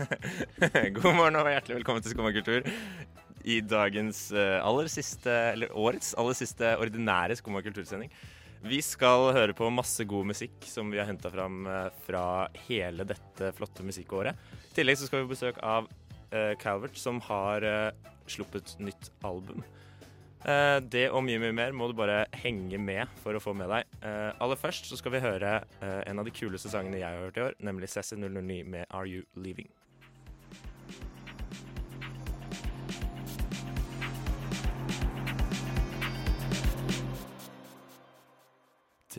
God morgen og hjertelig velkommen til Skumma. I dagens eh, aller siste, eller årets aller siste ordinære Skumma kultursending. Vi skal høre på masse god musikk som vi har henta fram eh, fra hele dette flotte musikkåret. I tillegg så skal vi besøk av eh, Calvert, som har sluppet nytt album. Det og mye, mye mer må du bare henge med for å få med deg. Aller først så skal vi høre en av de kuleste sangene jeg har hørt i år, nemlig Sassy 009 med Are You Leaving.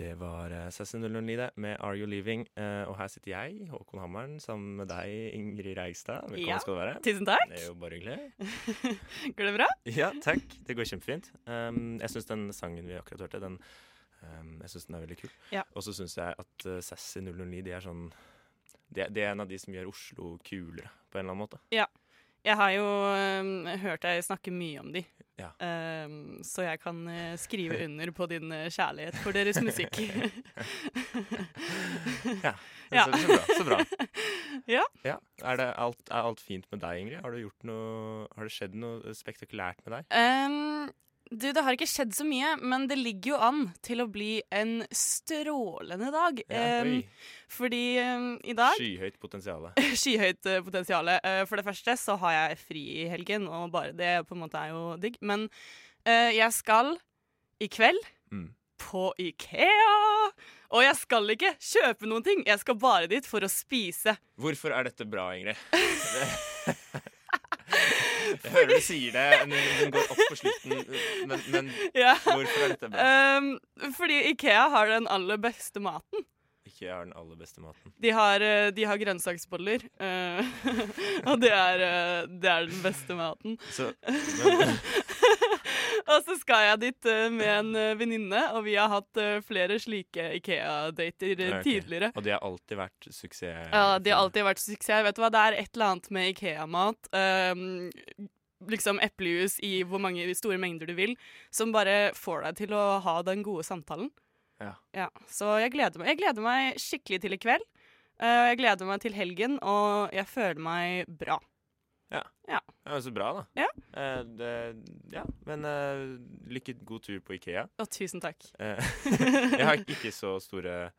Det var Cessy 009 det, med Are You Leaving. Eh, og her sitter jeg, Håkon Hammeren, sammen med deg, Ingrid Reigstad. Velkommen Ja. skal du være. Tusen takk. Det er jo bare hyggelig. Går det bra? Ja, takk. Det går kjempefint. Um, jeg syns den sangen vi akkurat hørte, den, um, jeg synes den er veldig kul. Ja. Og så syns jeg at uh, Sassy 009 de er sånn det, det er en av de som gjør Oslo kulere, på en eller annen måte. Jeg har jo um, hørt deg snakke mye om de, Ja. um, så jeg kan øh, skrive under på din kjærlighet for deres musikk. Ja, Ja. Så, så bra. Så bra. Ja. Er, det alt, er alt fint med deg, Ingrid? Har, du gjort noe, har det skjedd noe spektakulært med deg? Øhm, du, det har ikke skjedd så mye, men det ligger jo an til å bli en strålende dag. Ja, um, fordi um, i dag Skyhøyt potensial. Skyhøyt uh, potensial. for det første så har jeg fri i helgen, og bare det på en måte er jo digg. Men uh, jeg skal i kveld Mm. på Ikea! Og jeg skal ikke kjøpe noen ting, jeg skal bare dit for å spise. Hvorfor er dette bra, Ingrid? Jeg hører du sier det, den går opp på slutten. Men, men Ja. hvorfor er dette bra? Um, fordi Ikea har den aller beste maten. Ikea har den aller beste maten. De har, eh, de har grønnsaksboller, uh, og det er, eh, det er den beste maten. Så, men, Og så skal jeg dit eh, med en eh, venninne, og vi har hatt eh, flere slike Ikea-dater okay. Tidligere. og de har alltid vært suksess. Ja, de har alltid vært suksess. Vet du hva, det er et eller annet med Ikea-mat. Um, liksom eplejus i hvor mange store mengder du vil, som bare får deg til å ha den gode samtalen. Ja. så jeg gleder, meg, jeg gleder meg skikkelig til i kveld. Uh, jeg gleder meg til helgen, og jeg føler meg bra. Ja, men Så bra, da. Ja. Eh, det, ja. Men eh, lykke god tur på Ikea. Og tusen takk. Eh, jeg har ikke så store,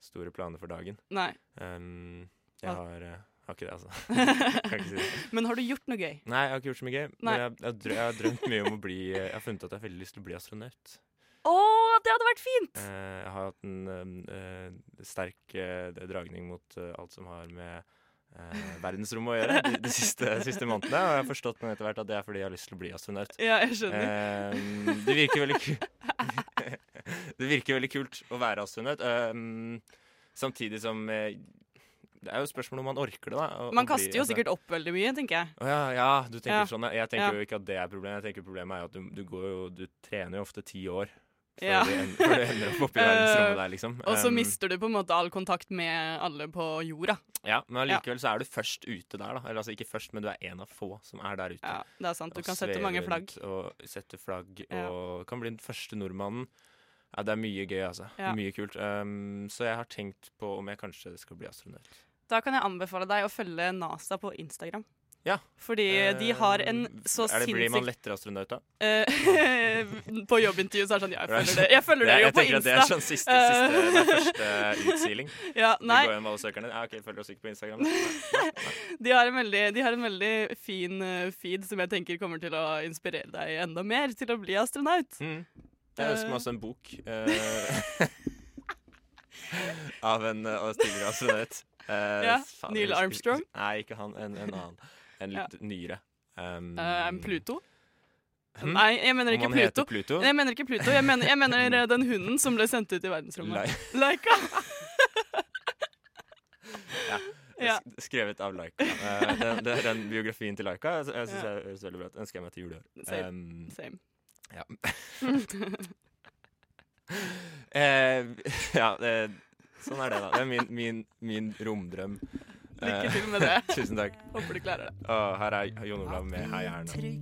store planer for dagen. Nei. Um, jeg har, eh, har ikke det, altså. ikke si det. Men har du gjort noe gøy? Nei, jeg har ikke gjort så mye gøy. Nei. Men jeg, jeg, drø- jeg har drømt mye om å bli Jeg har funnet at jeg har veldig lyst til å bli astronaut. Å, det hadde vært fint! Eh, jeg har hatt en eh, sterk eh, dragning mot eh, alt som har med eh, verdensrommet å gjøre de, de siste, siste månedene. Og jeg har forstått nå etter hvert at det er fordi jeg har lyst til å bli astronaut. Ja, jeg skjønner. Eh, det virker veldig Det virker veldig kult å være astronaut. eh, samtidig som eh, Det er jo spørsmål om man orker det, da. å- Man kaster bli- jo altså- sikkert opp veldig mye, tenker jeg. Å ja, ja, du tenker Ja. sånn. Jeg tenker Ja. jo ikke at det er problemet. Jeg tenker Problemet er jo at du, du går jo Du trener jo ofte ti år før, Ja. før du ender opp oppi Eh, verdensrommet der, liksom. Og så Um, mister du på en måte all kontakt med alle på jorda. Ja, men allikevel så er du først ute der, da. Eller altså ikke først, men du er en av få som er der ute. Ja, det er sant. Du kan sette mange flagg. Og sette flagg, Ja. og kan bli den første nordmannen. Ja, det er mye gøy, altså. Ja. Mye kult. Um, så jeg har tenkt på om jeg kanskje skal bli astronaut. Da kan jeg anbefale deg å følge NASA på Instagram. Ja. Fordi de har en Um, så det, Blir man lettere astronaut da? Eh, På jobbintervju så er det sånn Ja, jeg følger det, jeg følger Det- det jo på at det er sånn siste, siste, første utsiling. Ja, Det Du går gjennom alle søkerne. Ja, ok, følger oss ikke på Instagram. Nei, nei, nei. de har, en veldig, de har en veldig fin eh, feed som jeg tenker kommer til å inspirere deg enda mer til å bli astronaut. Mm. Jeg ønsker meg også en bok eh, av en tidligere astronaut. Uh, Ja, Neil Armstrong? Nei, ikke han. En, en annen. En litt nyere. Um, Eh, Pluto? hm? Nei, jeg mener ikke Pluto. Pluto? Jeg mener ikke Pluto, jeg mener, jeg mener eh, den hunden som ble sendt ut i verdensrommet. Lai- Laika. Ja. Ja. Skrevet av Laika. Eh, den, den, den biografien til Laika jeg, synes Ja. jeg høres veldig bra ut. Ønsker jeg meg til jul i år. Same. Um, Same. ja. uh, ja, eh, sånn er det, da. Det er min, min, min romdrøm. Lykke Eh, til med det. Tusen takk. Håper du klarer det. Og her er Jon Olav med Hei Erna.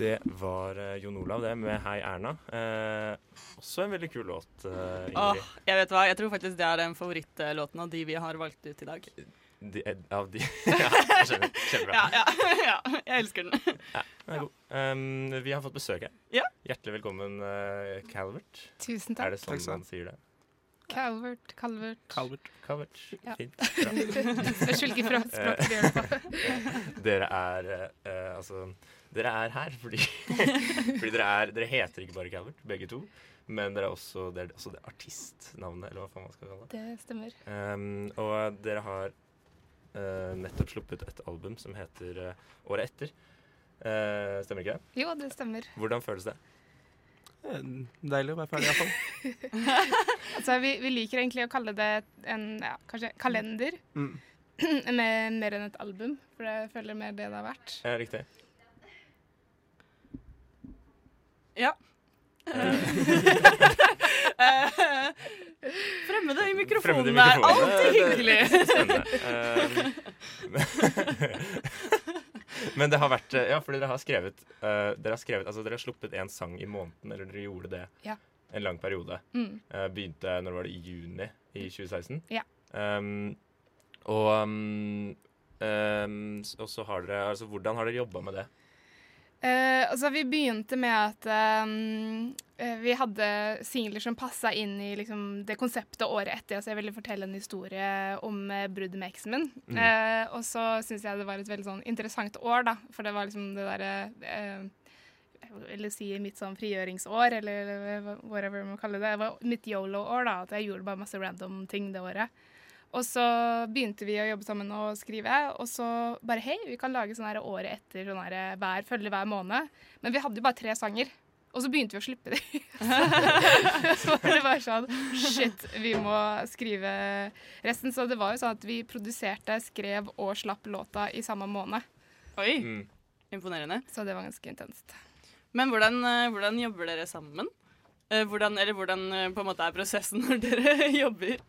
Det var eh, Jon Olav, det, med 'Hei, Erna'. Eh, også en veldig kul låt, eh, Åh, jeg vet hva, jeg tror faktisk det er den favorittlåten av de vi har valgt ut i dag. De, eh, av de Ja, jeg skjønner. Kjempebra. Ja, ja, ja jeg elsker den. Den er god. Um, vi har fått besøk her. Ja. Hjertelig velkommen, uh, Calvert. Tusen takk. Er det sånn Takk man sier det? Calvert, Calvert. Calvert. Calvert. Ja. Fint. Spørs hvilket språk du gjør det på. Dere er eh, altså Dere er her fordi, fordi dere er Dere heter ikke bare Calvert, begge to. Men dere er også, det er også det artistnavnet, eller hva faen man skal kalle det. Det stemmer. Um, og dere har uh, nettopp sluppet et album som heter uh, Året etter. Uh, stemmer ikke det? Jo, det stemmer. Hvordan føles det? Eh, Deilig å være ferdig, iallfall. Altså, vi, vi liker egentlig å kalle det en ja, kanskje kalender. Mm. Med mer enn et album, for jeg føler mer det det har vært. Ja, riktig. Ja. Eh, Fremmede i mikrofonen Fremmede i er alltid hyggelig. Spennende. Men det har vært Ja, fordi dere har skrevet uh, Dere har skrevet, altså dere har sluppet en sang i måneden, eller dere gjorde det Ja. en lang periode. Mm. Uh, begynte når var det i juni i 2016. Ja. Um, og um, um, så har dere Altså, hvordan har dere jobba med det? Eh, altså, vi begynte med at eh, vi hadde singler som passa inn i liksom, det konseptet året etter. Altså, jeg ville fortelle en historie om uh, bruddet med eksen min. Mm. Uh, og så syns jeg det var et veldig sånn interessant år, da. For det var liksom det derre eh, Eller si mitt sånn frigjøringsår, eller eller whatever man kaller det. Det var mitt yolo-år, da. At jeg gjorde bare masse random ting det året. Og så begynte vi å jobbe sammen og skrive, og så bare hei, vi kan lage sånn her året etter, sånn her hver, følge hver måned. Men vi hadde jo bare tre sanger. Og så begynte vi å slippe dem. så var det bare sånn Shit, vi må skrive resten. Så det var jo sånn at vi produserte, skrev og slapp låta i samme måned. Oi, Mm. imponerende. Så det var ganske intenst. Men hvordan, eh, hvordan jobber dere sammen? Eh, Hvordan, eller hvordan eh, på en måte er prosessen når dere jobber?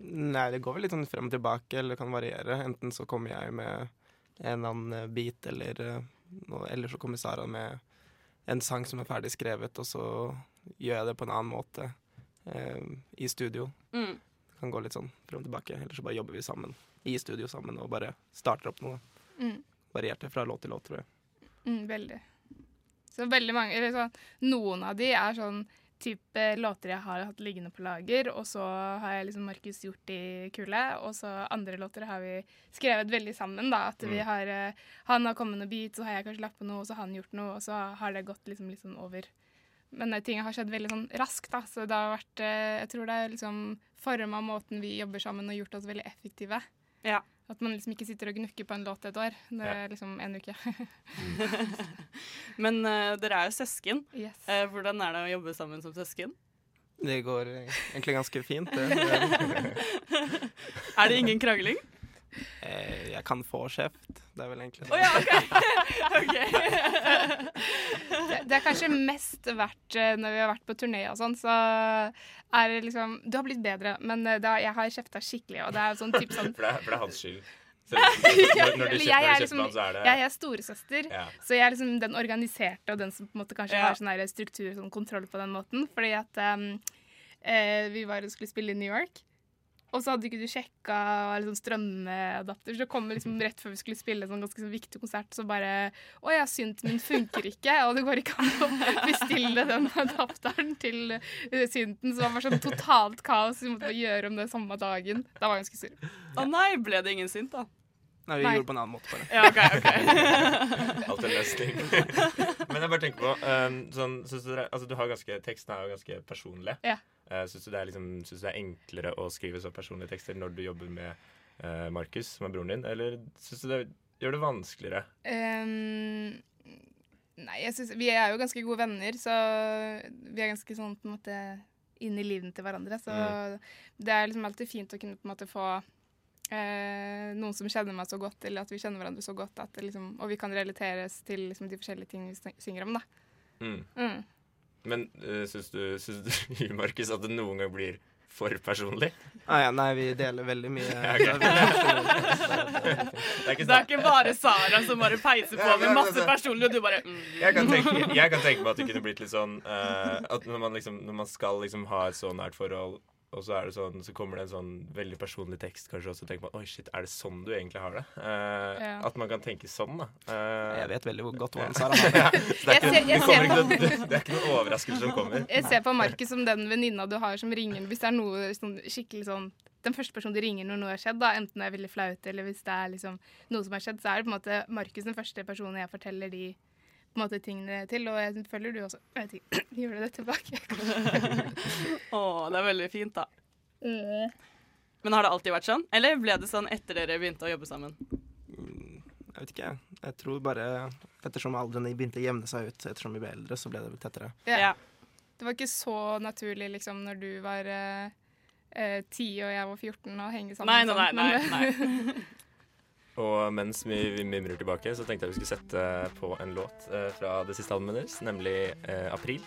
Nei, det går vel litt sånn frem og tilbake, eller det kan variere. Enten så kommer jeg med en eller annen eh, bit, eller, eller så kommer Sara med en sang som er ferdig skrevet, og så gjør jeg det på en annen måte eh, i studio. Mm. Det kan gå litt sånn frem og tilbake. Eller så bare jobber vi sammen i studio sammen og bare starter opp noe. Mm. Varierte fra låt til låt, tror jeg. Mm, veldig. Så veldig mange eller sånn, Noen av de er sånn type låter jeg har hatt liggende på lager, og så har jeg liksom Markus gjort de kule. Og så andre låter har vi skrevet veldig sammen, da. At vi Mm. har eh, Han har kommet med noe beat, så har jeg kanskje lagt på noe, og så har han gjort noe, og så har det gått liksom litt sånn over. Men ting har skjedd veldig sånn raskt, da. Så det har vært eh, Jeg tror det er liksom forma måten vi jobber sammen og gjort oss veldig effektive. Ja. At man liksom ikke sitter og gnukker på en låt et år. Det Ja. er liksom en uke. Men uh, dere er jo søsken. yes. Uh, hvordan er det å jobbe sammen som søsken? Det går egentlig ganske fint, det. Er det ingen krangling? Eh, Jeg kan få kjeft. Det er vel egentlig det. Å ja, OK. okay. det, det er kanskje mest verdt når vi har vært på turné og sånn, så er liksom Du har blitt bedre, men eh, da, jeg har kjefta skikkelig, og det er sånn typ sånn For det er, for det er hans skyld. Når, når kjøper, jeg er liksom- så er det Jeg er storesøster, ja. så jeg er liksom den organiserte og den som på en måte kanskje Ja. har sånn struktur struktur sånn kontroll på den måten. Fordi at um, eh, vi var og skulle spille i New York. Og så hadde ikke du sjekka liksom, strømadapter, så det kom liksom rett før vi skulle spille en sånn ganske sånn viktig konsert, så bare Å ja, synten min funker ikke, og det går ikke an å bestille den adapteren til eh, synten. Så det var bare sånn totalt kaos. Vi måtte bare gjøre om det samme dagen. Da var jeg ganske sur. Å nei, ble det ingen synt, da? Nei, vi Nei. gjorde det på en annen måte, bare. Ja, OK. ok. Alt er løsning. Men jeg bare tenker på um, sånn, du, er- altså, du har ganske, Tekstene er jo ganske personlige. Ja. Uh, Syns du, liksom, du det er enklere å skrive så personlige tekster når du jobber med uh, Markus, som er broren din, eller syns du det gjør det vanskeligere? Um, nei, jeg synes, vi er jo ganske gode venner, så vi er ganske sånn på en måte inn i livene til hverandre. Så det er liksom alltid fint å kunne på en måte få eh, noen som kjenner meg så godt, eller at vi kjenner hverandre så godt, at liksom, og vi kan relateres til liksom de forskjellige ting vi synger om. da. Mm. Mm. Men uh, syns du, syns du Markus, at det noen gang blir for personlig? Ah, ja, nei, vi deler veldig mye. Ja, okay. Det er ikke Det er ikke bare Sara som bare peiser på med masse altså- personlig, og du bare mm. jeg kan, tenke, jeg kan tenke meg at det kunne blitt litt sånn uh, At når man, liksom, når man skal liksom ha et så nært forhold, og så er det sånn Så kommer det en sånn veldig personlig tekst, kanskje, og så tenker man Oi, shit, er det sånn du egentlig har det? Eh, Ja. At man kan tenke sånn, da. Eh, Jeg vet veldig godt hvordan Sara har det. ja, så det, er ikke, det, kommer ikke noe, det er ikke noen overraskelse som kommer. Jeg ser på Markus som den venninna du har som ringer hvis det er noe sånn skikkelig sånn Den første personen du ringer når noe har skjedd, da, enten det er veldig flaut eller hvis det er liksom noe som har skjedd, så er det på en måte Markus den første personen jeg forteller de på en måte tingene til, og jeg følger du også. Jeg vet ikke, gjør du det tilbake? Å, det er veldig fint, da. Men har det alltid vært sånn? Eller ble det sånn etter dere begynte å jobbe sammen? Mm, Jeg vet ikke, jeg. Jeg tror bare ettersom aldrene begynte å jevne seg ut ettersom vi ble eldre, så ble det vel tettere. Ja. Det var ikke så naturlig liksom når du var ti eh, 10 og jeg var 14 å henge sammen. Nei, nei, nei. nei, nei. Og mens vi, vi mimrer tilbake, så tenkte jeg vi skulle sette på en låt eh, fra det siste albumet deres, nemlig eh, 'April'.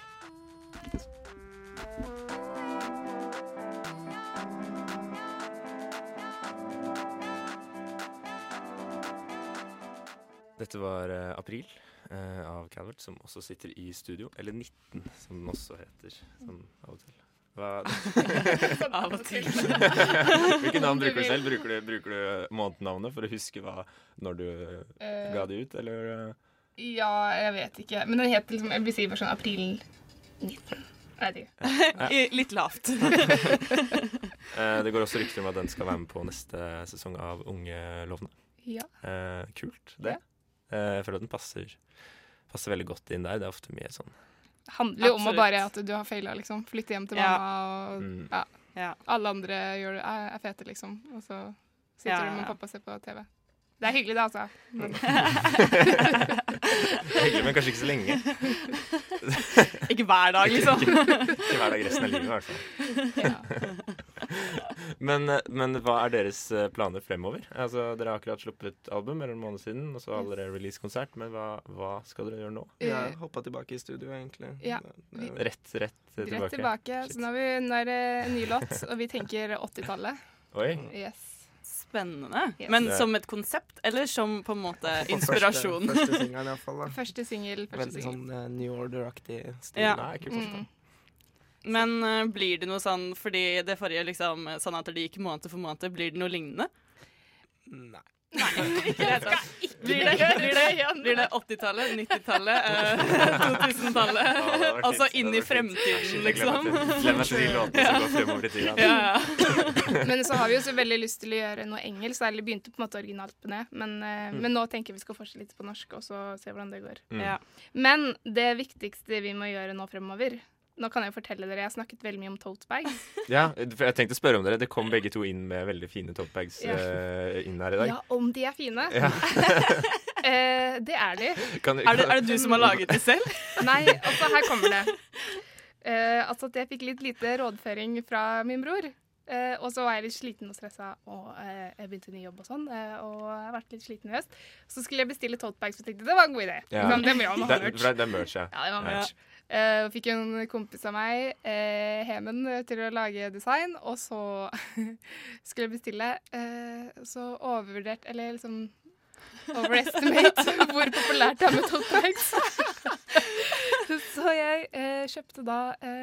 Dette var eh, 'April' eh, av Calvert, som også sitter i studio. Eller 19, som den også heter. Som av og til. Hva, Av og til. Hvilke navn bruker du selv? Bruker du, bruker du månednavnet for å huske hva, når du uh, ga det ut, eller? ja, jeg vet ikke. Men den het liksom Jeg vil si bare sånn april 19. Nei, ja. Litt lavt. Eh, det går også rykter om at den skal være med på neste sesong av Unge lovende. Ja. Eh, kult, det. Eh, jeg føler at den passer, passer veldig godt inn der. Det er ofte mye sånn handler jo om å bare at du har faila, liksom. Flytte hjem til Ja. mamma, og mm. ja, Ja. alle andre gjør det, er, er fete, liksom. Og så sitter Ja, du med pappa og ser på TV. Det er hyggelig, det, altså. Men, Det er hyggelig, men kanskje ikke så lenge. Ikke hver dag, liksom. Ikke hver dag resten av livet, i hvert fall. Men, eh, men hva er deres eh, planer fremover? Altså, Dere har akkurat sluppet album eller en måned siden, og så har dere release-konsert. Men hva, hva skal dere gjøre nå? Vi har hoppa tilbake i studio, egentlig. Ja, det- Rett, rett eh, tilbake? Rett tilbake. Så nå har vi nå er det en ny låt, og vi tenker 80-tallet. Oi. Yes. Spennende. Yes. Men som et konsept, eller som på en måte inspirasjon? Første, første iallfall. singel. Første Veldig sånn uh, New Order-aktig stil. Ja. Nei, kult. Mm. Men uh, blir det noe sånn fordi det forrige liksom sånn at det gikk måned for måned, blir det noe lignende? Nei. Blir det, blir det, blir det 80-tallet, 90-tallet, eh, 2000-tallet? Ja, det hadde vært Altså inn i fremtiden, liksom. Glemmer meg til- de låtene som går fremover i tida. Ja. Men så har vi jo så veldig lyst til å gjøre noe engelsk. Eller begynte på en måte originalt på det. Men, eh, Mm. men nå tenker vi skal fortsette litt på norsk, og så se hvordan det går. Mm. ja. Men det viktigste vi må gjøre nå fremover Nå kan jeg fortelle dere, jeg har snakket veldig mye om tote bags. Ja, for jeg tenkte å spørre om dere. Det kom begge to inn med veldig fine totebags Ja. uh, inn her i dag. Ja, om de er fine. Ja. uh, det er de. Kan, Er, det, er det du som har laget det selv? Nei, altså, her kommer det. Uh, altså at jeg fikk litt lite rådføring fra min bror. Uh, og så var jeg litt sliten og stressa, og uh, jeg begynte ny jobb og sånn. Uh, og jeg har vært litt sliten i høst. Så skulle jeg bestille tote bags, og tenkte det var en god idé. Ja. Men det må jo det, ha er- det er merch, ja. Ja, det var Ja. merch. Eh, og fikk en kompis av meg, eh, Hemen, til å lage design, og så skulle jeg bestille. Eh, så overvurdert, eller liksom overestimate hvor populært det er med tote bags. så jeg eh, kjøpte da eh,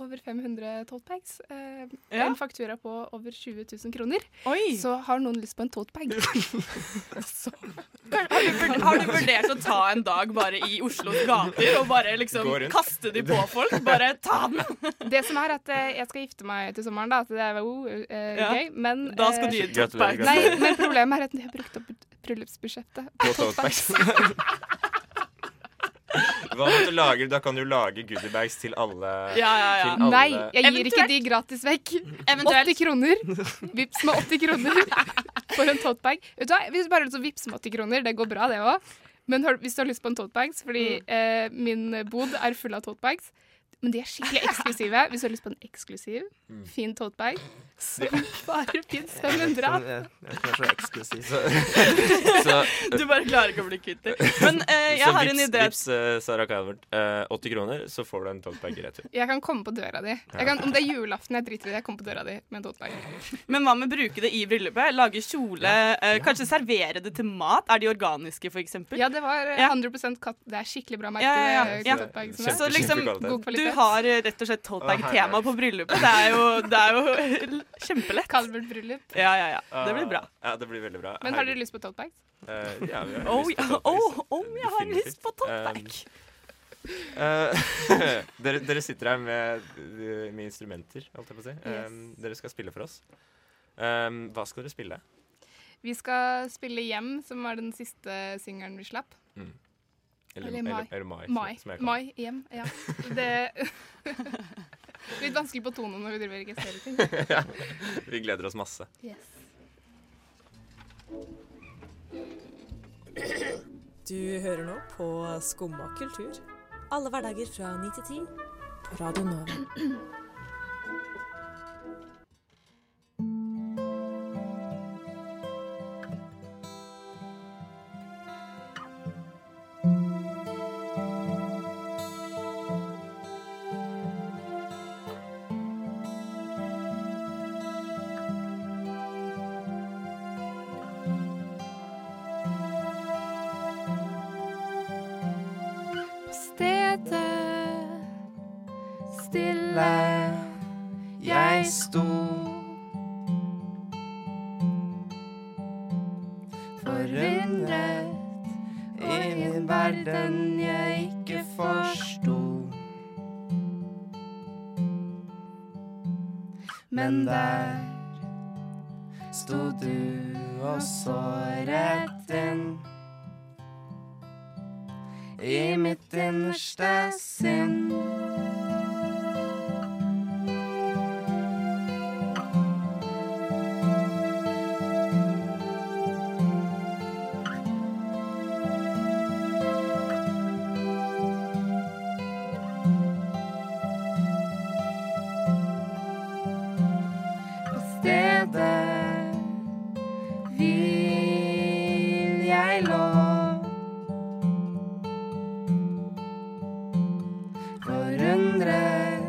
over 500 tote bags. Eh, Ja. En faktura på over 20 000 kroner. Oi! Så har noen lyst på en tote bag? Har du, har du vurdert å ta en dag bare i Oslos gater og bare liksom kaste de på folk? Bare ta den! Det som er at eh, jeg skal gifte meg til sommeren, da, så det er jo eh, Ja. gøy. Men Da skal du gi et tote bag. Nei, men problemet er at jeg har brukt opp bryllupsbudsjettet. På totebags. Hva om du lager, Da kan du lage goodiebags til alle. Ja, ja, ja. Til alle. Nei, jeg gir ikke de gratis vekk. Eventuelt 80 kroner. Vips med 80 kroner for en totebag. Vet du hva, Hvis du bare har lyst til å vippse med 80 kroner, det går bra, det òg. Men hør, hvis du har lyst på en totebags, fordi eh, min bod er full av totebags Men de er skikkelig eksklusive. Hvis du har lyst på en eksklusiv, fin totebag, som bare fins 500 av. Jeg vet jeg er så eksklusiv. Så, så, Du bare klarer ikke å bli kvitt det. Men eh, jeg så har en idé. vips uh, Sara Calvert. Uh, 80 kroner, så får du en totebag i retur. Jeg kan komme på døra di. Jeg kan, om det er julaften, jeg driter i det. Jeg kommer på døra di med en totebag. Men hva med å bruke det i bryllupet? Lage kjole, eh, kanskje servere det til mat? Er de organiske, for eksempel? Ja, det var eh, Ja. 100 katt. Det er skikkelig bra merke. Ja, ja, ja. Ja. Så liksom, du har eh, rett og slett totebag-tema på bryllupet. Det er jo, det er jo kjempelett. Calvert bryllup. Ja, ja, ja. Det blir bra. Ja, det blir veldig bra. Men har dere lyst på totebags? Uh, ja, vi har Oh, lyst ja. på totebags. oh, om jeg har Definitivt. lyst på totebag! Uh, dere, dere sitter her med, med instrumenter, holdt jeg på å si. Yes. Um, dere skal spille for oss. Um, hva skal dere spille? Vi skal spille Hjem, som var den siste singelen vi slapp. Eller, Eller Mai. Eller, eller Mai. som- Mai. Som jeg Mai. Hjem. Ja. Det Litt vanskelig på tonen når vi driver og registrerer ting. ja. Vi gleder oss masse. Yes. Du hører nå på Skumma kultur. Alle hverdager fra 9 til 10 på Radio Nova. Stedet stille Jeg sto jeg lå. Forundret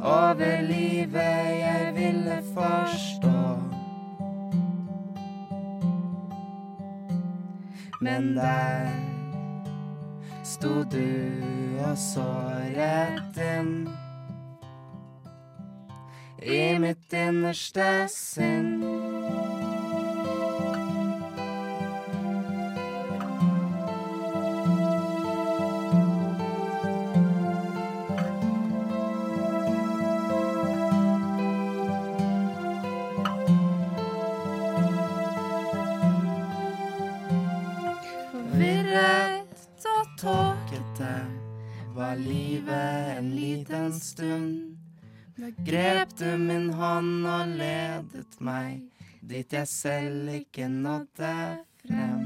over livet jeg ville forstå. Men der sto du og så rett inn i mitt innerste sinn. Dit jeg selv ikke nådde frem.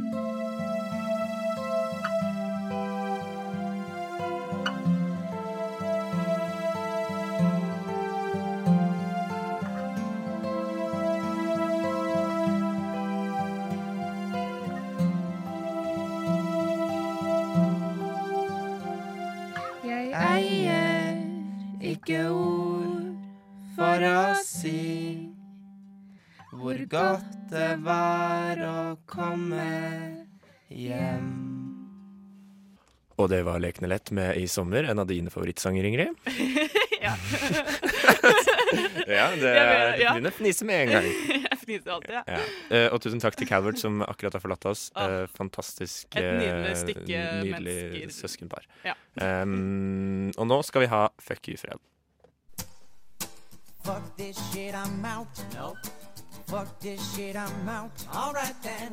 Jeg eier ikke ord hvor godt det var å komme hjem. Og det var Lekende lett med I sommer, en av dine favorittsanger, Ingrid. Ja. ja, det er ja. dine å fnise med en gang. Jeg fniser alltid, ja. Ja. Eh, og tusen takk til Calvert, som akkurat har forlatt oss. Ah. Fantastisk Et nydelig eh, stykke nydelig mennesker. søskenpar. Ja. Um, og nå skal vi ha Fuck you, Fred. Fuck this shit, I'm out. No. Fuck this shit, I'm out. Alright then.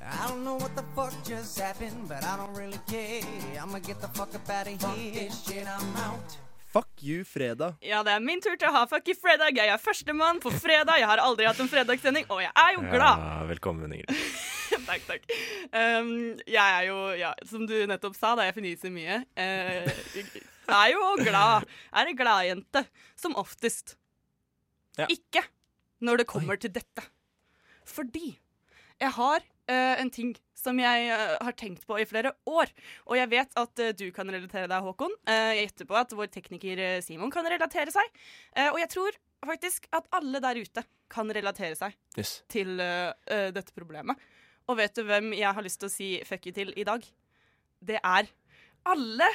I don't know what the fuck just happened, but I don't really care. I'ma get the fuck up out of here. Fuck this shit, I'm out. Fuck you, fredag. Ja, det er min tur til å ha Fuck you fredag. Jeg er førstemann på fredag. Jeg har aldri hatt en fredagssending, og jeg er jo glad. Ja, velkommen, Ingrid. takk, takk. Um, jeg er jo, ja, som du nettopp sa, da jeg fniser mye, eh, jeg er jo glad. Er en gladjente. Som oftest. Ja. Ikke når det kommer til dette. Fordi jeg har uh, en ting som jeg uh, har tenkt på i flere år. Og jeg vet at uh, du kan relatere deg, Håkon. Jeg gjetter på at vår tekniker Simon kan relatere seg. Og jeg tror faktisk at alle der ute kan relatere seg Yes. til dette problemet. Og vet du hvem jeg har lyst til å si fuck you til i dag? Det er alle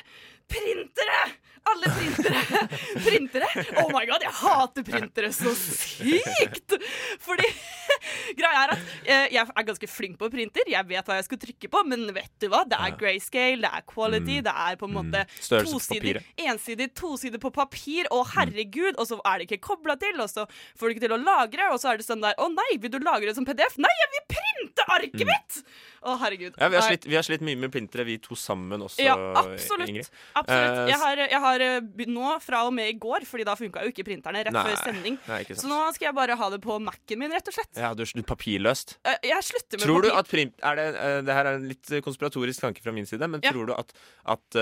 printere! Alle printere! printere! Oh my god, jeg hater printere så sykt! Fordi greia er at eh, jeg er ganske flink på printer. Jeg vet hva jeg skal trykke på, men vet du hva? Det er grayscale, det er quality, Mm. det er på en måte Mm. Størrelse på tosidig, ensidig, tosidig på papir. Å, herregud! Og så er det ikke kobla til, og så får du ikke til å lagre, og så er det sånn der Å nei, vil du lagre det som PDF? Nei, jeg vil printe arket mitt! Å, herregud. Mm. Ja, vi har, slitt, vi har slitt mye med printere, vi to sammen også, Ja, absolutt. Ingrid. Absolutt. Eh, Jeg har, jeg har eh, nå fra og med i går, Fordi da funka jo ikke printerne rett Nei. før sending. Nei, Så nå skal jeg bare ha det på Mac-en min, rett og slett. Ja, du er papirløst. Eh, Jeg slutter med Tror du at print er det, det her er en litt konspiratorisk tanke fra min side, men Ja. tror du at, at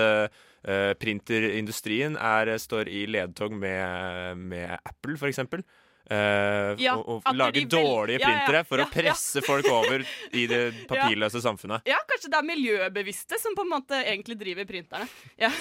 eh, printerindustrien er, står i ledtog med, med Apple, for eksempel? Eh, Ja, og, og lage dårlige Ja, ja, printere for ja, å presse folk over i det papirløse samfunnet. Ja, kanskje det er miljøbevisste som på en måte egentlig driver printerne. Ja.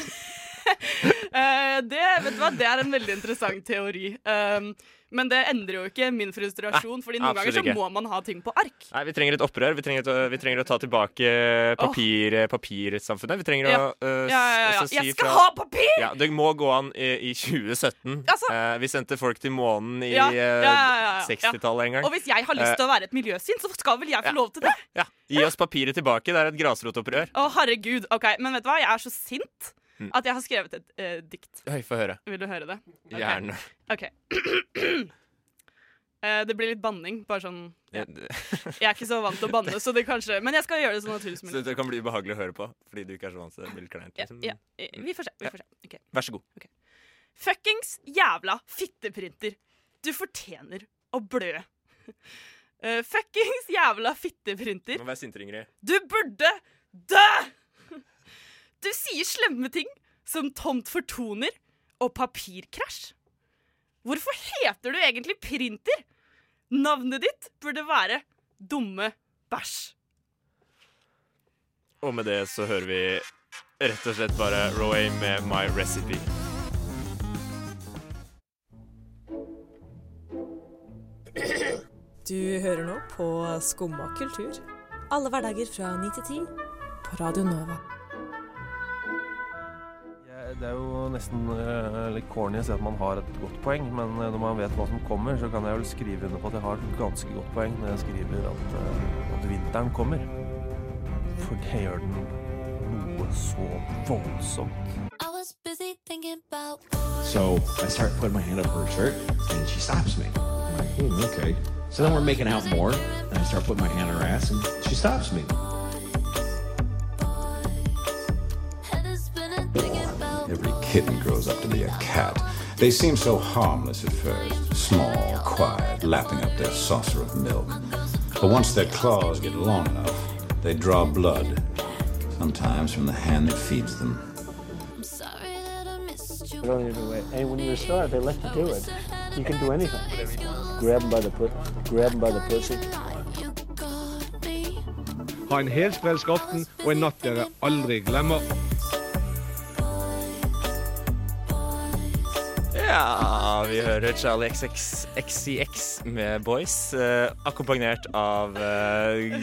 Eh, det, vet du hva, det er en veldig interessant teori. Um, men det endrer jo ikke min frustrasjon, Fordi noen ganger så ikke. må man ha ting på ark. Nei, Vi trenger et opprør. Vi trenger, å, vi trenger å ta tilbake papir, papirsamfunnet. Vi trenger Ja. å uh, Ja, ja, ja. også si Jeg skal fra- ha papir! Ja, Det må gå an i, i 2017. Altså- uh, vi sendte folk til månen i eh, ja. 60-tallet en gang. Og hvis jeg har lyst til å være et miljøsyn, så skal vel jeg få lov til det? Ja, Gi oss papiret tilbake. Det er et grasrotopprør. Å, herregud. Ok, Men vet du hva? Jeg er så sint Mm. at jeg har skrevet et eh, dikt. Hei, få høre. Vil du høre det? Okay. Gjerne. OK. Eh, det blir litt banning. Bare sånn ja. Ja. Jeg er ikke så vant til å banne, så det kanskje Men jeg skal gjøre det så naturlig som Så mulig. det kan bli ubehagelig å høre på fordi du ikke er så vant til det. Det blir litt kleint. Ja, liksom. ja, eh, vi får se. Vi får se. Ok. Vær så god. Fuckings jævla fitteprinter. Du fortjener å blø. Eh, fuckings jævla fitteprinter. Må være sintere, Ingrid. Du burde dø! Du sier slemme ting som tomt for toner og papirkrasj. Hvorfor heter du egentlig printer? Navnet ditt burde være Dumme bæsj. Og med det så hører vi rett og slett bare Roy med My Recipe. Du hører nå på Skumma kultur. Alle hverdager fra 9 til 10 på Radio Nova. Det er jo nesten eh, litt corny å si at man har et godt poeng, men eh, når man vet hva som kommer, så kan jeg vel skrive under på at jeg har et ganske godt poeng når jeg skriver at, eh, at vinteren kommer. For det gjør den noe så voldsomt. I was busy thinking about So I start putting my hand up her shirt, and she stops me. I'm like, hmm, okay. So then we're making out more, and I start putting my hand on her ass, and she stops me. Kitten grows up to be a cat. They seem so harmless at first, small, quiet, lapping up their saucer of milk. But once their claws get long enough, they draw blood, sometimes from the hand that feeds them. I'm sorry that I missed you. don't even wait. And when you're a star, they let you do it. You can do anything. Grab them by the put, grab them by the pussy. You got me. Ha en helt sprelsk aften og en natt dere aldri glemmer. Ja, vi hører Charlie XX, XCX med Boys, eh, akkompagnert av eh,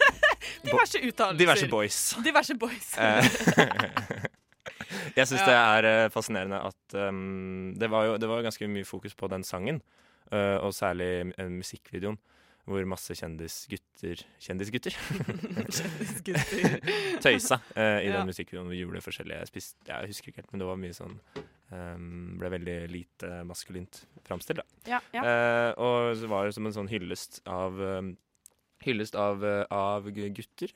Diverse uttalelser. diverse boys. Diverse boys. Eh, Jeg syns det er eh, fascinerende at um, det, var jo, det var jo ganske mye fokus på den sangen, eh, og særlig uh, musikkvideoen, hvor masse kjendisgutter Kjendisgutter? Kjendisgutter. Tøysa eh, i Ja. den musikkvideoen. Vi gjorde forskjellige jeg, spist, jeg husker ikke helt, men det var mye sånn um, Ble veldig lite maskulint framstilt, da. Ja, ja. Eh, og så var det som en sånn hyllest av um, Hyllest av, eh, av gutter,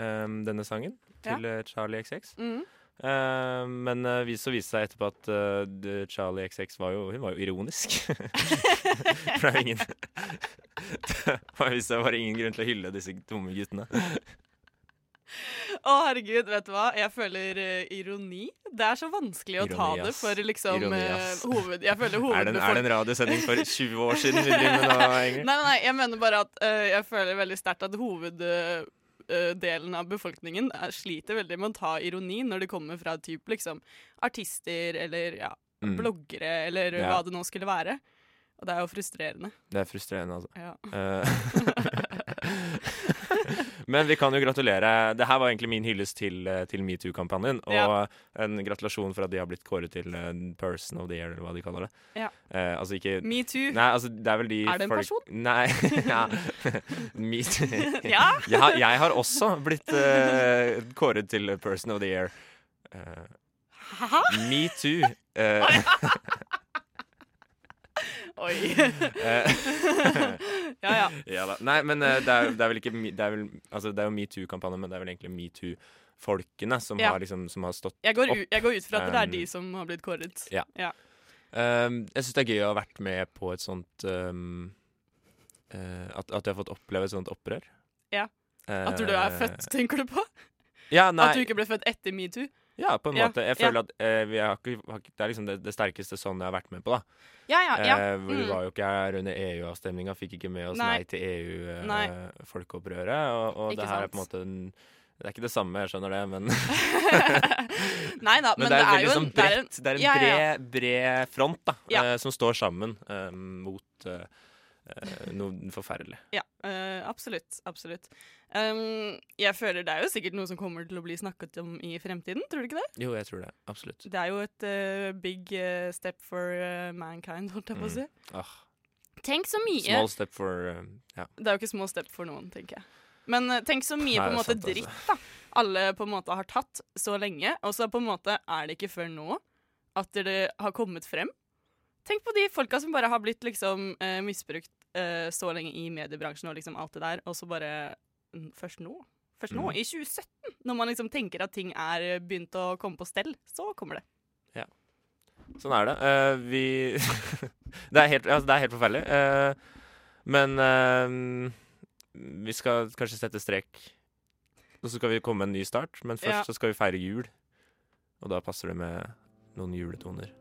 um, denne sangen, til eh, Charlie XX. Mhm. Eh, men uh, så viste det seg etterpå at uh, Charlie XX var jo, hun var jo ironisk. For det er jo ingen Det var- viste seg bare ingen grunn til å hylle disse dumme guttene. Å, herregud, vet du hva? Jeg føler uh, ironi. Det er så vanskelig å ta Ironi, det for liksom Ironi, eh, hoved... Jeg føler Er er det en radiosending for 20 år siden vi driver med nå? Nei, nei, jeg mener bare at uh, jeg føler veldig sterkt at hoveddelen av befolkningen er, sliter veldig med å ta ironi når det kommer fra typ liksom artister eller ja, Mm. bloggere eller Ja. hva det nå skulle være. Og det er jo frustrerende. Det er frustrerende, altså. Ja. Eh, Men vi kan jo gratulere. Det her var egentlig min hyllest til, eh, til metoo-kampanjen. Og Ja. en gratulasjon for at de har blitt kåret til eh, person of the year, eller hva de kaller det. Ja. Eh, altså ikke Metoo. Nei, altså det er vel de Er det en folk- person? Nei. ja. Metoo. Ja. jeg, har, jeg har også blitt eh, kåret til person of the year. Hæ? Metoo. Uh, Oi. Eh, Ja, ja. ja da. Nei, men eh, det er, det er vel ikke Det er, vel, altså, det er jo metoo-kampanjen, men det er vel egentlig metoo-folkene som, Ja. har liksom, som har stått Jeg går, opp. jeg går ut fra at det er de som har blitt kåret. Ja. Ja. Um, jeg syns det er gøy å ha vært med på et sånt um, uh, at, at jeg har fått oppleve et sånt opprør. Ja. At du er født, tenker du på? Ja, nei. At du ikke ble født etter metoo? Ja, på en måte. Jeg føler at eh, vi har ikke, har, ikke- det er liksom det, det sterkeste sånn jeg har vært med på, da. Ja, ja, ja. Eh, hvor Vi Mm. var jo ikke her under EU-avstemninga, fikk ikke med oss Nei. nei, til EU-folkeopprøret. og og det her er på en måte en, Det er ikke det samme, jeg skjønner det, men Nei da, men, Men det er, jo veldig en sånn det er bredt. Det er en bred, bred front da, eh, som står sammen eh, mot eh, eh, noe forferdelig. Ja, uh, absolutt. Absolutt. Um, jeg føler det er jo sikkert noe som kommer til å bli snakket om i fremtiden, tror du ikke det? Jo, jeg tror det. Absolutt. Det er jo et uh, big eh, step for eh, mankind, holdt jeg på å si. Mm. Ah, Tenk så mye small step for eh, ja. Det er jo ikke small step for noen, tenker jeg. Men eh, tenk så mye Nei, på en måte sant, altså. dritt da alle på en måte har tatt så lenge, og så på en måte er det ikke før nå at det har kommet frem. Tenk på de folka som bare har blitt liksom eh, misbrukt eh, så lenge i mediebransjen og liksom alt det der, og så bare mm, først nå. Først nå, Mm. i 2017, når man liksom tenker at ting er eh, begynt å komme på stell, så kommer det. Ja. Sånn er det. Uh, vi det, er helt, altså, det er helt forferdelig. Uh, men vi skal kanskje sette strek. Og så skal vi komme med en ny start, men først Ja. så skal vi feire jul. Og da passer det med noen juletoner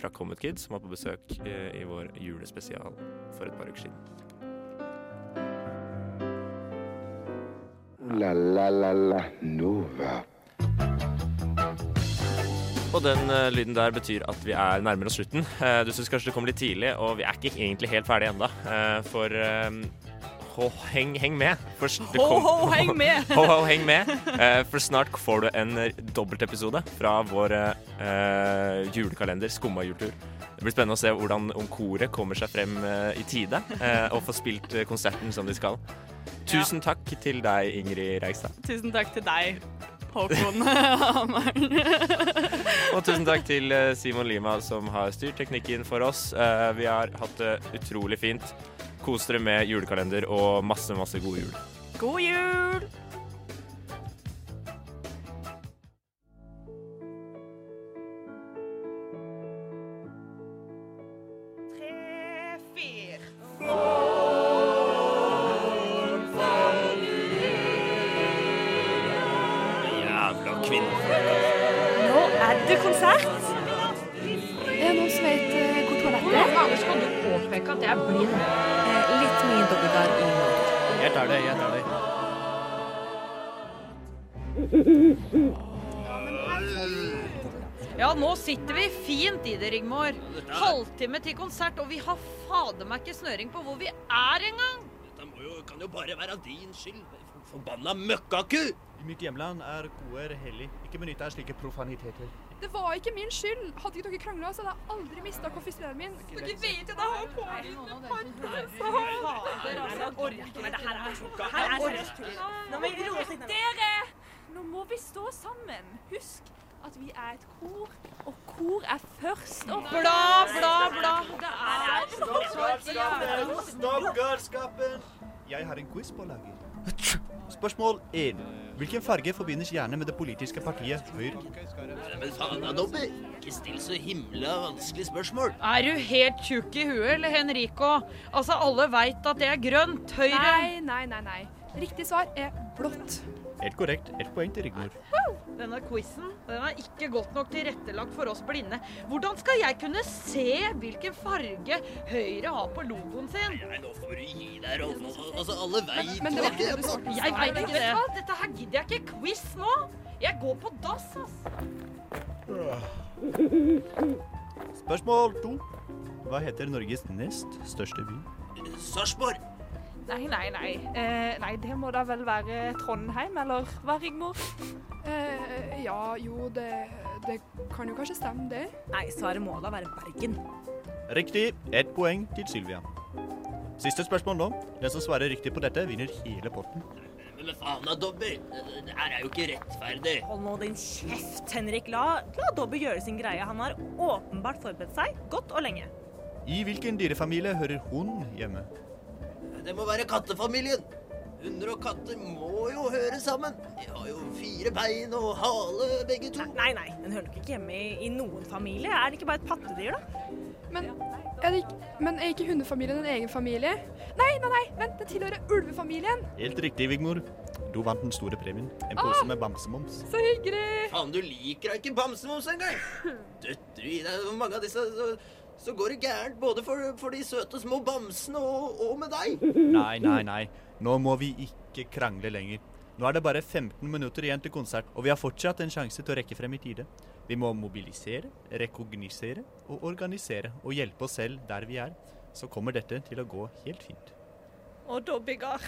fra Comet Kids, som var på besøk eh, i vår julespesial for et par uker siden. La la la la Nova. Og den eh, lyden der betyr at vi er nærmere oss slutten. Eh, du syns kanskje det kom litt tidlig, og vi er ikke egentlig helt ferdige ennå. for hå, heng, heng med. For Ho, kom- ho, heng med! ho, ho, heng med. Eh, for snart får du en dobbeltepisode fra vår eh, julekalender Skumma jultur. Det blir spennende å se hvordan om koret kommer seg frem eh, i tide eh, og får spilt eh, konserten som de skal. Tusen takk til deg, Ingrid Reigstad. Tusen takk til deg, Håkon Hammeren. Og tusen takk til eh, Simon Lima som har styrt teknikken for oss. Eh, Vi har hatt det utrolig fint. Kos dere med julekalender og masse, masse god jul. God jul! Ja, nå sitter vi fint i det, Rigmor. Halvtime til konsert, og vi har fader meg ikke snøring på hvor vi er engang. Dette må jo, kan jo bare være din skyld. Forbanna møkkaku! I mitt hjemland er koer hellig. Ikke benytt deg av slike profaniteter. Det var ikke min skyld. Hadde ikke dere krangla, så hadde jeg aldri mista konfiseren min. Dere vet jo det har litt ned. Dere! Nå må vi stå sammen. Husk at vi er et kor, og kor er først og Bla, bla, bla. Stopp galskapen! Jeg har en quiz på lager. Spørsmål 1. Hvilken farge forbindes gjerne med det politiske partiet Høyre? Men faen da, Dobby. Ikke still så himla vanskelig spørsmål. Er du helt tjukk i huet, eller Henrico? Altså, alle veit at det er grønt. Høyre. Nei, nei, nei, nei. Riktig svar er blått. Helt korrekt. Ett poeng til Rigmor. Denne quizen den er ikke godt nok tilrettelagt for oss blinde. Hvordan skal jeg kunne se hvilken farge Høyre har på logoen sin? Nei, nå får du gi deg, Rolf. Altså, alle veit Men det var ikke det Jeg veit ikke det. Dette her gidder jeg ikke quiz nå. Jeg går på dass, ass. Spørsmål to. Hva heter Norges nest største by? Sarpsborg. Nei, nei, nei. Eh, nei, det må da vel være Trondheim, eller hva, Rigmor? Eh, ja, jo, det, det kan jo kanskje stemme, det. Nei, svaret må da være Bergen. Riktig. Ett poeng til Sylvia. Siste spørsmål nå. Den som svarer riktig på dette, vinner hele potten. Men faen da, Dobby. Det her er jo ikke rettferdig. Hold nå din kjeft, Henrik. La, la Dobby gjøre sin greie. Han har åpenbart forberedt seg godt og lenge. I hvilken dyrefamilie hører hun hjemme? Det må være kattefamilien. Hunder og katter må jo høre sammen. De har jo fire bein og hale, begge to. Nei, nei, den hører nok ikke hjemme i, i noen familie. Er det ikke bare et pattedyr, da? Men er, det ikke, men er ikke hundefamilien en egen familie? Nei, nei, nei, vent, den tilhører ulvefamilien. Helt riktig, Vigmor. Du vant den store premien. En pose med bamsemums. Så hyggelig. Faen, du liker da ikke bamsemums engang. Døtter du i deg mange av disse, så, går det gærent både for, for de søte små bamsene og, og med deg. Nei, nei, nei. Nå må vi ikke krangle lenger. Nå er det bare 15 minutter igjen til konsert, og vi har fortsatt en sjanse til å rekke frem i tide. Vi må mobilisere, rekognisere og organisere og hjelpe oss selv der vi er. Så kommer dette til å gå helt fint. Og Dobbigar,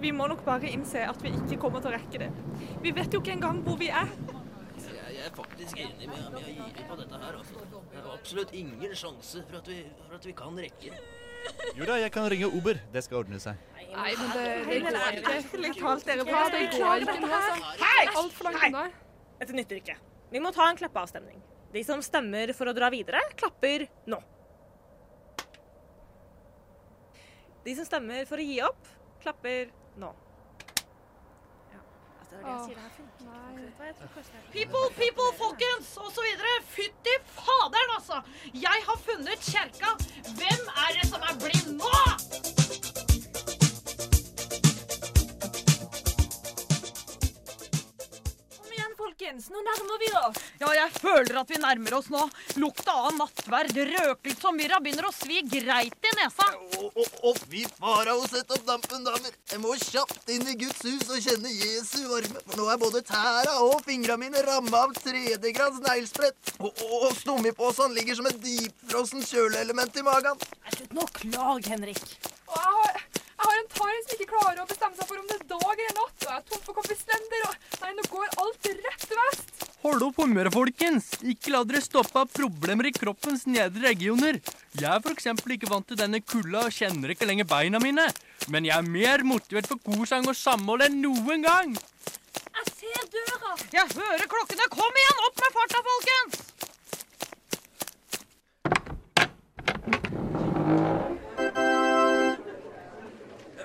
vi må nok bare innse at vi ikke kommer til å rekke det. Vi vet jo ikke engang hvor vi er. Jeg, er faktisk enig med, med opp på dette her. Altså. Det er absolutt ingen sjanse for at vi, for at vi kan rekke det. Jo da, jeg kan ringe Uber. Det skal ordne seg. Nei, men det, det går ikke. Ærlig talt, dere Ja, det går ikke nå, altså. Hei! Altfor langt unna. Dette nytter ikke. Vi må ta en klappeavstemning. De som stemmer for å dra videre, klapper nå. De som stemmer for å gi opp, klapper nå. Det er det jeg sier. Det her funker ikke. People, people, folkens, og så videre. Fytti faderen, altså. Jeg har funnet kjerka. Hvem er det som er blind nå? Igjen. Nå nærmer vi oss. Ja, jeg føler at vi nærmer oss nå. Lukta av nattverd, røkelse og myrra begynner å svi greit i nesa. Å, å, å, fy farao, sett opp dampen, damer. Jeg må kjapt inn i Guds hus og kjenne Jesu varme. For nå er både tæra og fingra mine ramma av tredjegrads neglesprett. Og, og, og stomipåsen ligger som et dypfrossen kjøleelement i magen. Slutt nå å klage, Henrik. Og jeg har, en tarm som ikke klarer å bestemme seg for om det er dag eller natt. Og jeg er tom for kompislender, og nei, nå går alt rett vest. Hold opp humøret, folkens. Ikke la dere stoppe av problemer i kroppens nedre regioner. Jeg er eksempel ikke vant til denne kulda og kjenner ikke lenger beina mine. Men jeg er mer motivert for korsang og samhold enn noen gang. Jeg ser døra. Jeg hører klokkene. Kom igjen, opp med farta, folkens!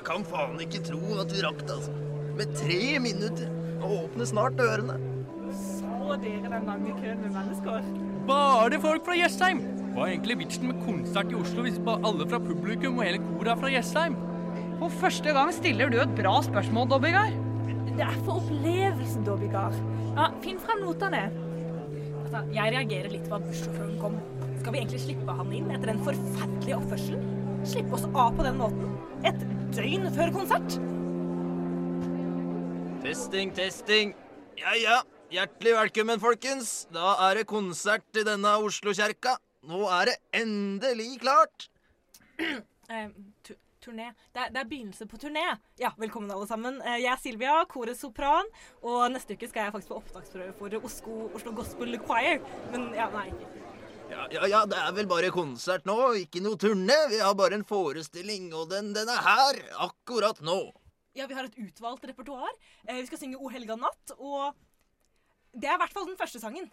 Jeg kan faen ikke tro at vi rakk det, altså. Med tre minutter. Og åpner snart dørene. Så dere den lange køen med mennesker? Bare folk fra Jessheim. Hva er egentlig vitsen med konsert i Oslo hvis bare alle fra publikum og hele koret er fra Jessheim? For første gang stiller du et bra spørsmål, Dobbygard. Det er for opplevelsen, Dobbygard. Ja, finn frem notene. Altså, jeg reagerer litt på at bussjåføren kom. Skal vi egentlig slippe han inn etter den forferdelige oppførselen? Slippe oss av på den måten? Et døgn før konsert? Testing, testing. Ja, ja. Hjertelig velkommen, folkens. Da er det konsert i denne Oslo-kjerka. Nå er det endelig klart. Eh, turné. Det er, det er begynnelse på turné. Ja, velkommen alle sammen. Eh, jeg er Silvia, koret sopran. Og neste uke skal jeg faktisk på opptaksprøve for Oslo, Oslo Gospel Choir. Men ja, nei. Ja, ja, ja, det er vel bare konsert nå, ikke noe turné. Vi har bare en forestilling, og den, den er her akkurat nå. Ja, vi har et utvalgt repertoar. Eh, vi skal synge O helga natt, og det er i hvert fall den første sangen.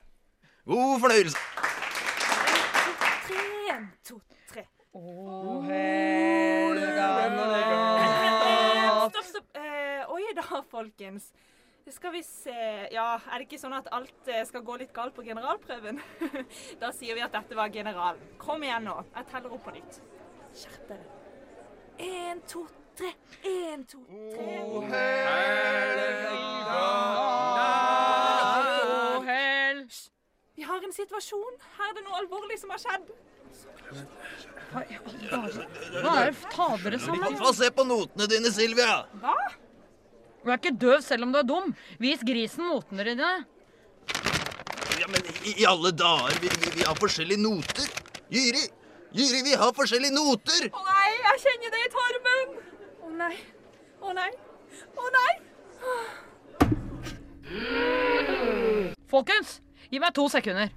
God fornøyelse. En, to, tre. O helga Stopp, stopp. Eh, oi da, folkens. Det skal vi se Ja, er det ikke sånn at alt eh, skal gå litt galt på generalprøven? da sier vi at dette var generalen. Kom igjen nå. Jeg teller opp på nytt. Skjerp dere. Én, to, tre. Én, to, tre. O helga O hel... Vi har en situasjon. Her er det noe alvorlig som har skjedd. Hva er all dager Hva er fader det som Få se på notene dine, Silvia. Hva? Du er ikke døv selv om du er dum. Vis grisen notene dine. Ja, men i, i alle dager, vi, vi, vi har forskjellige noter. Jyri, Jyri, vi har forskjellige noter. Å nei, jeg kjenner det i tarmen. Å nei. Å nei. Å nei. Folkens, gi meg to sekunder.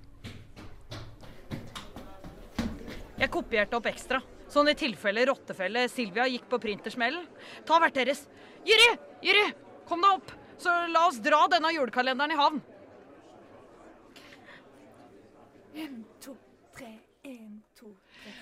Jeg kopierte opp ekstra, sånn i tilfelle rottefelle Silvia gikk på printersmellen. Ta hvert deres. Jyri! Jyri! Kom deg opp, så la oss dra denne julekalenderen i havn. En, to, tre, en, to, tre.